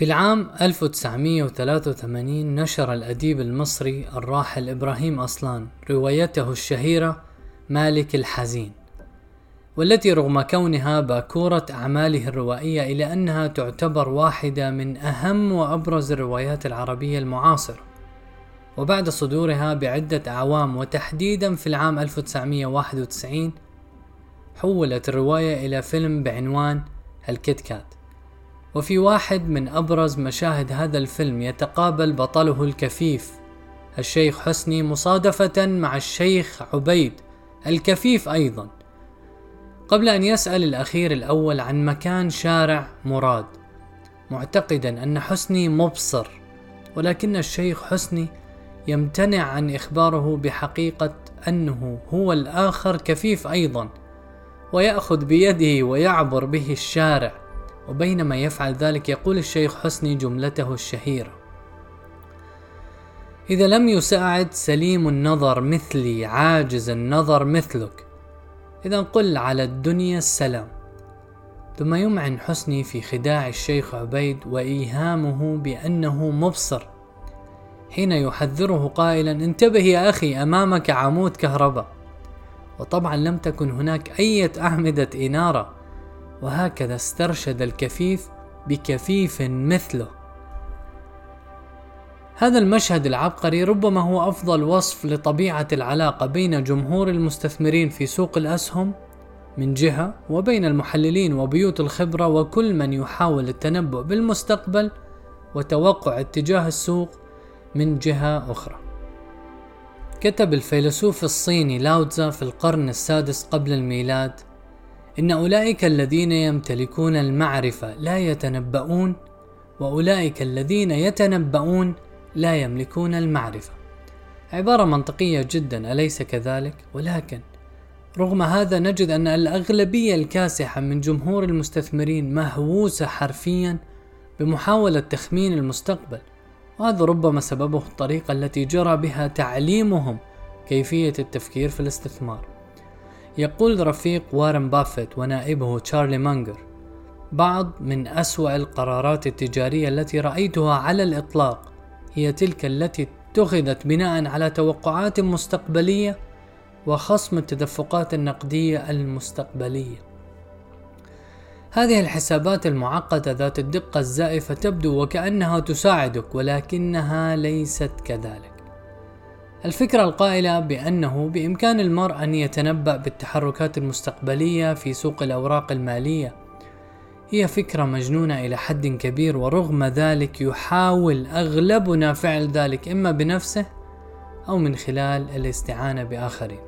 في العام 1983 نشر الأديب المصري الراحل إبراهيم أصلان روايته الشهيرة مالك الحزين والتي رغم كونها باكورة أعماله الروائية إلا أنها تعتبر واحدة من أهم وأبرز الروايات العربية المعاصرة وبعد صدورها بعدة أعوام وتحديدا في العام 1991 حولت الرواية إلى فيلم بعنوان الكيت كات وفي واحد من أبرز مشاهد هذا الفيلم يتقابل بطله الكفيف الشيخ حسني مصادفة مع الشيخ عبيد الكفيف أيضا. قبل أن يسأل الأخير الأول عن مكان شارع مراد معتقدا أن حسني مبصر ولكن الشيخ حسني يمتنع عن إخباره بحقيقة أنه هو الآخر كفيف أيضا ويأخذ بيده ويعبر به الشارع. وبينما يفعل ذلك يقول الشيخ حسني جملته الشهيرة. إذا لم يساعد سليم النظر مثلي عاجز النظر مثلك. إذا قل على الدنيا السلام. ثم يمعن حسني في خداع الشيخ عبيد وإيهامه بأنه مبصر. حين يحذره قائلا انتبه يا أخي أمامك عمود كهرباء. وطبعا لم تكن هناك أي أعمدة إنارة. وهكذا استرشد الكفيف بكفيف مثله. هذا المشهد العبقري ربما هو أفضل وصف لطبيعة العلاقة بين جمهور المستثمرين في سوق الأسهم من جهة وبين المحللين وبيوت الخبرة وكل من يحاول التنبؤ بالمستقبل وتوقع اتجاه السوق من جهة أخرى. كتب الفيلسوف الصيني لاوتزا في القرن السادس قبل الميلاد إن أولئك الذين يمتلكون المعرفة لا يتنبؤون وأولئك الذين يتنبؤون لا يملكون المعرفة. عبارة منطقية جدا أليس كذلك؟ ولكن رغم هذا نجد أن الأغلبية الكاسحة من جمهور المستثمرين مهووسة حرفيا بمحاولة تخمين المستقبل وهذا ربما سببه الطريقة التي جرى بها تعليمهم كيفية التفكير في الاستثمار. يقول رفيق وارن بافيت ونائبه تشارلي مانجر بعض من أسوأ القرارات التجارية التي رأيتها على الإطلاق هي تلك التي اتخذت بناء على توقعات مستقبلية وخصم التدفقات النقدية المستقبلية. هذه الحسابات المعقدة ذات الدقة الزائفة تبدو وكأنها تساعدك ولكنها ليست كذلك. الفكرة القائلة بأنه بإمكان المرء أن يتنبأ بالتحركات المستقبلية في سوق الأوراق المالية. هي فكرة مجنونة إلى حد كبير ورغم ذلك يحاول أغلبنا فعل ذلك إما بنفسه أو من خلال الاستعانة بآخرين.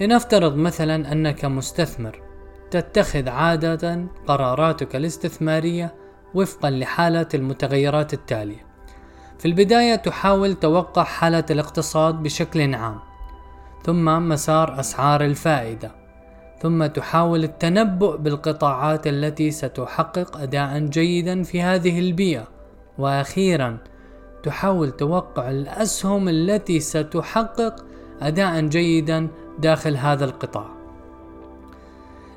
لنفترض مثلا أنك مستثمر. تتخذ عادة قراراتك الاستثمارية وفقا لحالة المتغيرات التالية. في البداية تحاول توقع حالة الاقتصاد بشكل عام ثم مسار أسعار الفائدة ثم تحاول التنبؤ بالقطاعات التي ستحقق أداء جيدا في هذه البيئة وأخيرا تحاول توقع الأسهم التي ستحقق أداء جيدا داخل هذا القطاع.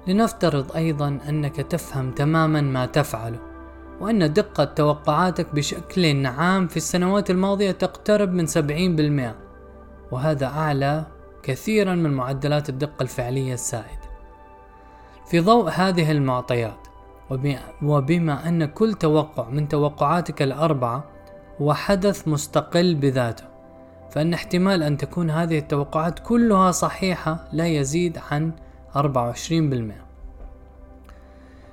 لنفترض أيضا أنك تفهم تماما ما تفعله وأن دقة توقعاتك بشكل عام في السنوات الماضية تقترب من 70% وهذا أعلى كثيرا من معدلات الدقة الفعلية السائدة في ضوء هذه المعطيات وبما أن كل توقع من توقعاتك الأربعة هو حدث مستقل بذاته فإن احتمال أن تكون هذه التوقعات كلها صحيحة لا يزيد عن 24%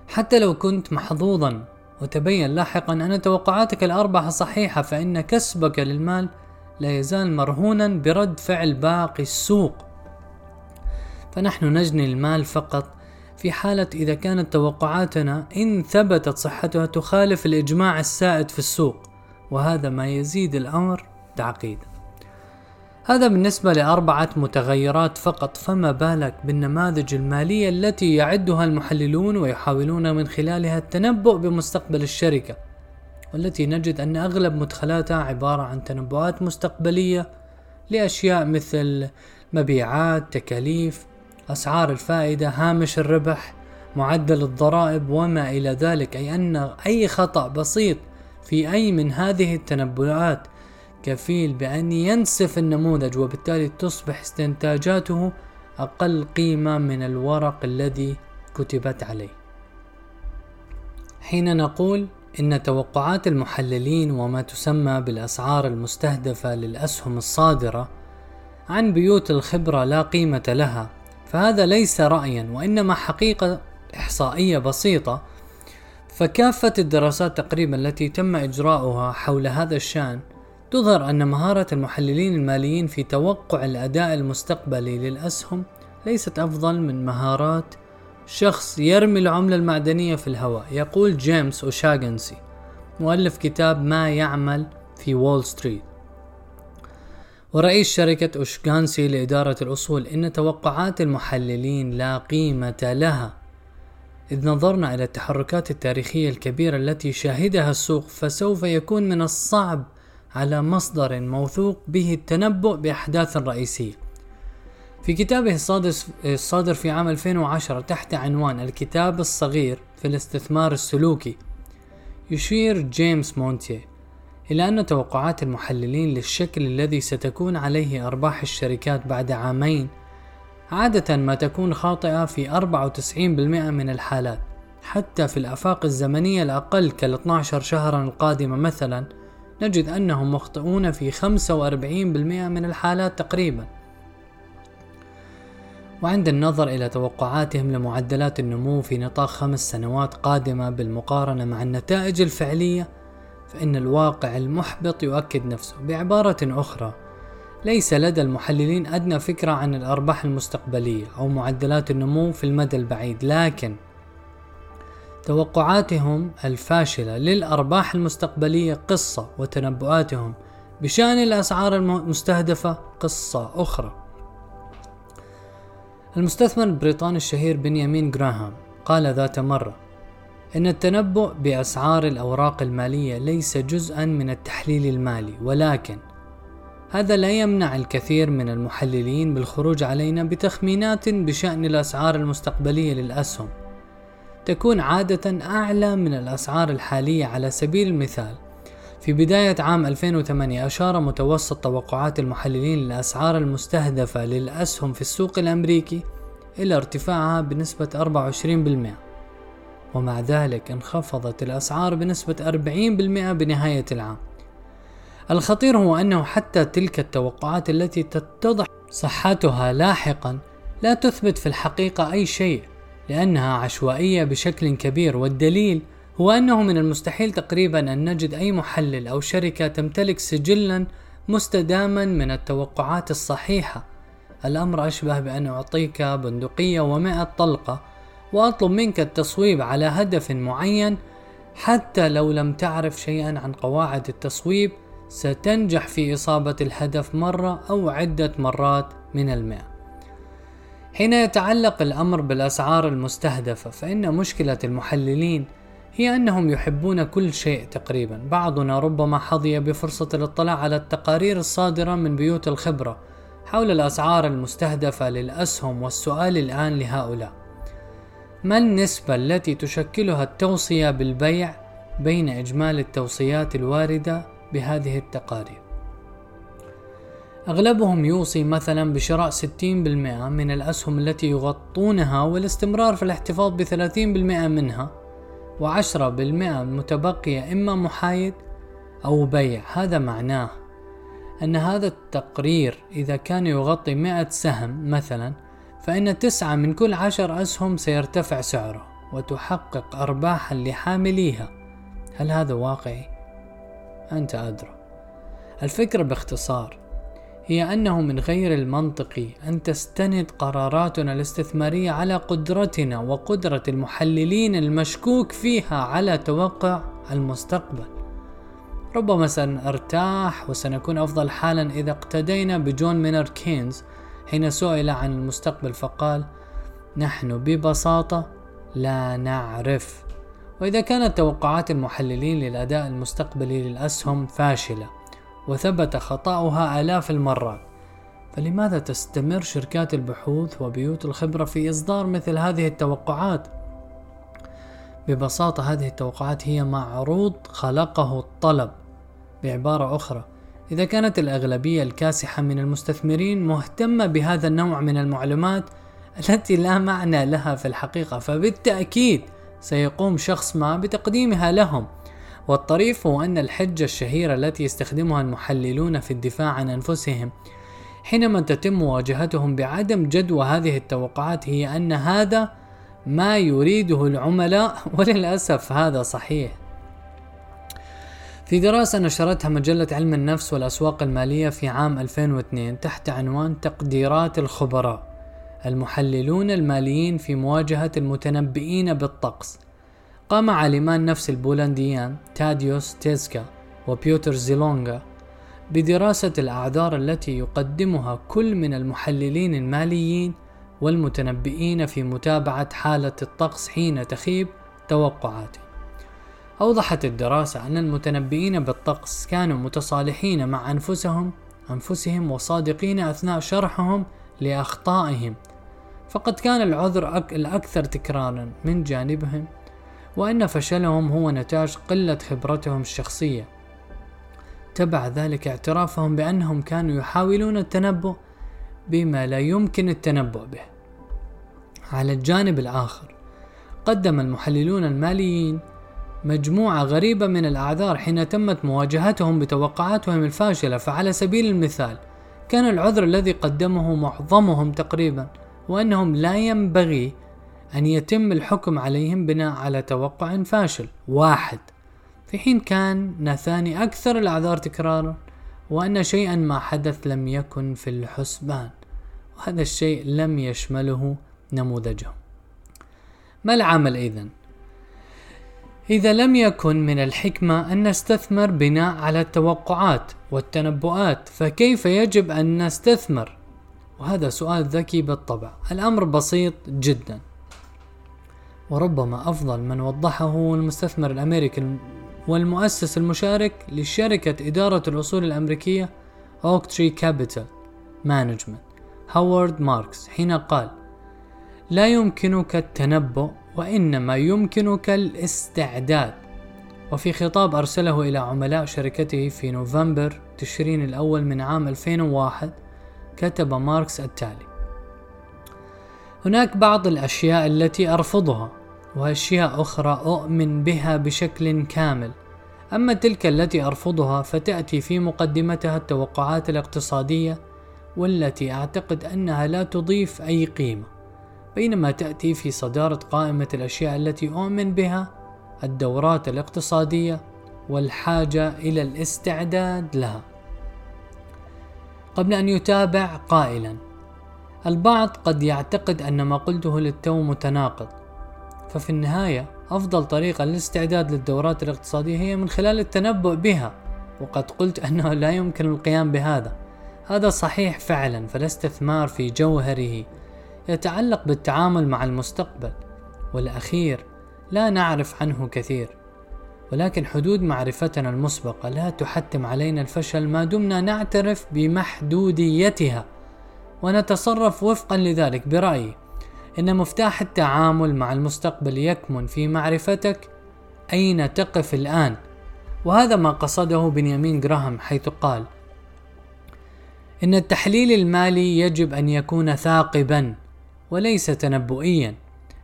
حتى لو كنت محظوظا وتبين لاحقا أن توقعاتك الأربعة صحيحة فإن كسبك للمال لا يزال مرهونا برد فعل باقي السوق. فنحن نجني المال فقط في حالة إذا كانت توقعاتنا إن ثبتت صحتها تخالف الإجماع السائد في السوق وهذا ما يزيد الأمر تعقيدا. هذا بالنسبة لأربعة متغيرات فقط فما بالك بالنماذج المالية التي يعدها المحللون ويحاولون من خلالها التنبؤ بمستقبل الشركة والتي نجد أن أغلب مدخلاتها عبارة عن تنبؤات مستقبلية لأشياء مثل مبيعات، تكاليف، أسعار الفائدة، هامش الربح، معدل الضرائب وما إلى ذلك أي أن أي خطأ بسيط في أي من هذه التنبؤات كفيل بأن ينسف النموذج وبالتالي تصبح استنتاجاته أقل قيمة من الورق الذي كتبت عليه. حين نقول إن توقعات المحللين وما تسمى بالأسعار المستهدفة للأسهم الصادرة عن بيوت الخبرة لا قيمة لها، فهذا ليس رأيا وإنما حقيقة إحصائية بسيطة فكافة الدراسات تقريبا التي تم إجراؤها حول هذا الشأن تظهر أن مهارة المحللين الماليين في توقع الأداء المستقبلي للأسهم ليست أفضل من مهارات شخص يرمي العملة المعدنية في الهواء. يقول جيمس أوشاغنسي مؤلف كتاب ما يعمل في وول ستريت. ورئيس شركة أوشغانسي لإدارة الأصول إن توقعات المحللين لا قيمة لها. إذا نظرنا إلى التحركات التاريخية الكبيرة التي شهدها السوق فسوف يكون من الصعب على مصدر موثوق به التنبؤ بأحداث رئيسية. في كتابه الصادر في عام 2010 تحت عنوان الكتاب الصغير في الاستثمار السلوكي يشير جيمس مونتيه إلى أن توقعات المحللين للشكل الذي ستكون عليه أرباح الشركات بعد عامين عادة ما تكون خاطئة في 94% من الحالات حتى في الآفاق الزمنية الأقل كال 12 شهرا القادمة مثلا نجد أنهم مخطئون في 45% من الحالات تقريبا. وعند النظر إلى توقعاتهم لمعدلات النمو في نطاق خمس سنوات قادمة بالمقارنة مع النتائج الفعلية فإن الواقع المحبط يؤكد نفسه بعبارة أخرى. ليس لدى المحللين أدنى فكرة عن الأرباح المستقبلية أو معدلات النمو في المدى البعيد لكن توقعاتهم الفاشلة للأرباح المستقبلية قصة وتنبؤاتهم بشأن الأسعار المستهدفة قصة أخرى. المستثمر البريطاني الشهير بنيامين جراهام قال ذات مرة: إن التنبؤ بأسعار الأوراق المالية ليس جزءا من التحليل المالي ولكن هذا لا يمنع الكثير من المحللين بالخروج علينا بتخمينات بشأن الأسعار المستقبلية للأسهم تكون عادة أعلى من الأسعار الحالية على سبيل المثال. في بداية عام 2008 أشار متوسط توقعات المحللين للأسعار المستهدفة للأسهم في السوق الأمريكي إلى ارتفاعها بنسبة 24% ومع ذلك انخفضت الأسعار بنسبة 40% بنهاية العام. الخطير هو أنه حتى تلك التوقعات التي تتضح صحتها لاحقا لا تثبت في الحقيقة أي شيء. لأنها عشوائية بشكل كبير والدليل هو أنه من المستحيل تقريبا أن نجد أي محلل أو شركة تمتلك سجلا مستداما من التوقعات الصحيحة. الأمر أشبه بأن أعطيك بندقية ومائة طلقة وأطلب منك التصويب على هدف معين. حتى لو لم تعرف شيئا عن قواعد التصويب ستنجح في إصابة الهدف مرة أو عدة مرات من المئة حين يتعلق الأمر بالأسعار المستهدفة فإن مشكلة المحللين هي أنهم يحبون كل شيء تقريبا. بعضنا ربما حظي بفرصة الاطلاع على التقارير الصادرة من بيوت الخبرة حول الأسعار المستهدفة للأسهم والسؤال الآن لهؤلاء. ما النسبة التي تشكلها التوصية بالبيع بين إجمالي التوصيات الواردة بهذه التقارير؟ أغلبهم يوصي مثلا بشراء 60% من الأسهم التي يغطونها والاستمرار في الاحتفاظ ب 30% منها و10% المتبقية إما محايد أو بيع. هذا معناه أن هذا التقرير إذا كان يغطي 100 سهم مثلا فإن تسعة من كل عشر أسهم سيرتفع سعره وتحقق أرباحا لحامليها. هل هذا واقعي؟ أنت أدرى. الفكرة باختصار هي أنه من غير المنطقي أن تستند قراراتنا الاستثمارية على قدرتنا وقدرة المحللين المشكوك فيها على توقع المستقبل. ربما سنرتاح وسنكون أفضل حالا إذا اقتدينا بجون مينر كينز حين سئل عن المستقبل فقال نحن ببساطة لا نعرف وإذا كانت توقعات المحللين للأداء المستقبلي للأسهم فاشلة وثبت خطأها آلاف المرات فلماذا تستمر شركات البحوث وبيوت الخبرة في إصدار مثل هذه التوقعات؟ ببساطة هذه التوقعات هي معروض خلقه الطلب بعبارة أخرى. إذا كانت الأغلبية الكاسحة من المستثمرين مهتمة بهذا النوع من المعلومات التي لا معنى لها في الحقيقة فبالتأكيد سيقوم شخص ما بتقديمها لهم. والطريف هو أن الحجة الشهيرة التي يستخدمها المحللون في الدفاع عن أنفسهم حينما تتم مواجهتهم بعدم جدوى هذه التوقعات هي أن هذا ما يريده العملاء وللأسف هذا صحيح. في دراسة نشرتها مجلة علم النفس والأسواق المالية في عام 2002 تحت عنوان تقديرات الخبراء المحللون الماليين في مواجهة المتنبئين بالطقس. قام عالمان نفس البولنديان تاديوس تيزكا وبيوتر زيلونغا بدراسة الأعذار التي يقدمها كل من المحللين الماليين والمتنبئين في متابعة حالة الطقس حين تخيب توقعاته. أوضحت الدراسة أن المتنبئين بالطقس كانوا متصالحين مع أنفسهم أنفسهم وصادقين أثناء شرحهم لأخطائهم فقد كان العذر الأكثر تكرارا من جانبهم وأن فشلهم هو نتاج قلة خبرتهم الشخصية. تبع ذلك اعترافهم بأنهم كانوا يحاولون التنبؤ بما لا يمكن التنبؤ به. على الجانب الآخر قدم المحللون الماليين مجموعة غريبة من الأعذار حين تمت مواجهتهم بتوقعاتهم الفاشلة فعلى سبيل المثال كان العذر الذي قدمه معظمهم تقريبا وأنهم لا ينبغي أن يتم الحكم عليهم بناء على توقع فاشل واحد في حين كان ثاني أكثر الأعذار تكرارا وأن شيئا ما حدث لم يكن في الحسبان وهذا الشيء لم يشمله نموذجهم ما العمل إذن؟ إذا لم يكن من الحكمة أن نستثمر بناء على التوقعات والتنبؤات فكيف يجب أن نستثمر؟ وهذا سؤال ذكي بالطبع الأمر بسيط جدا وربما أفضل من وضحه المستثمر الأمريكي والمؤسس المشارك لشركة إدارة الأصول الأمريكية Oaktree Capital Management هوارد ماركس حين قال لا يمكنك التنبؤ وإنما يمكنك الاستعداد وفي خطاب أرسله إلى عملاء شركته في نوفمبر تشرين الأول من عام 2001 كتب ماركس التالي هناك بعض الأشياء التي أرفضها وأشياء أخرى أؤمن بها بشكل كامل. أما تلك التي أرفضها فتأتي في مقدمتها التوقعات الاقتصادية والتي أعتقد أنها لا تضيف أي قيمة. بينما تأتي في صدارة قائمة الأشياء التي أؤمن بها الدورات الاقتصادية والحاجة إلى الاستعداد لها. قبل أن يتابع قائلا البعض قد يعتقد أن ما قلته للتو متناقض ففي النهاية أفضل طريقة للاستعداد للدورات الاقتصادية هي من خلال التنبؤ بها وقد قلت أنه لا يمكن القيام بهذا. هذا صحيح فعلا فالاستثمار في جوهره يتعلق بالتعامل مع المستقبل. والأخير لا نعرف عنه كثير ولكن حدود معرفتنا المسبقة لا تحتم علينا الفشل ما دمنا نعترف بمحدوديتها. ونتصرف وفقا لذلك برأيي. إن مفتاح التعامل مع المستقبل يكمن في معرفتك أين تقف الآن؟ وهذا ما قصده بنيامين جراهام حيث قال إن التحليل المالي يجب أن يكون ثاقبا وليس تنبؤيا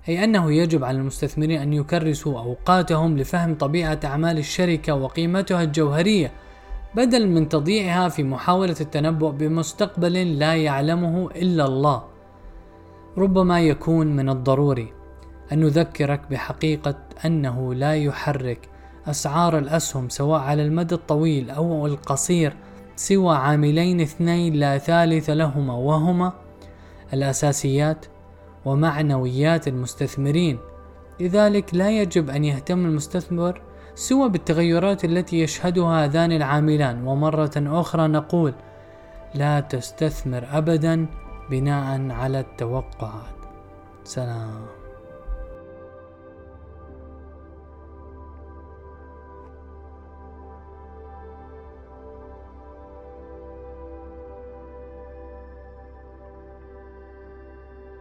أي أنه يجب على المستثمرين أن يكرسوا أوقاتهم لفهم طبيعة أعمال الشركة وقيمتها الجوهرية بدل من تضييعها في محاولة التنبؤ بمستقبل لا يعلمه إلا الله ربما يكون من الضروري أن نذكرك بحقيقة أنه لا يحرك أسعار الأسهم سواء على المدى الطويل أو القصير سوى عاملين اثنين لا ثالث لهما وهما الأساسيات ومعنويات المستثمرين. لذلك لا يجب أن يهتم المستثمر سوى بالتغيرات التي يشهدها هذان العاملان. ومرة أخرى نقول لا تستثمر أبدا بناء على التوقعات. سلام.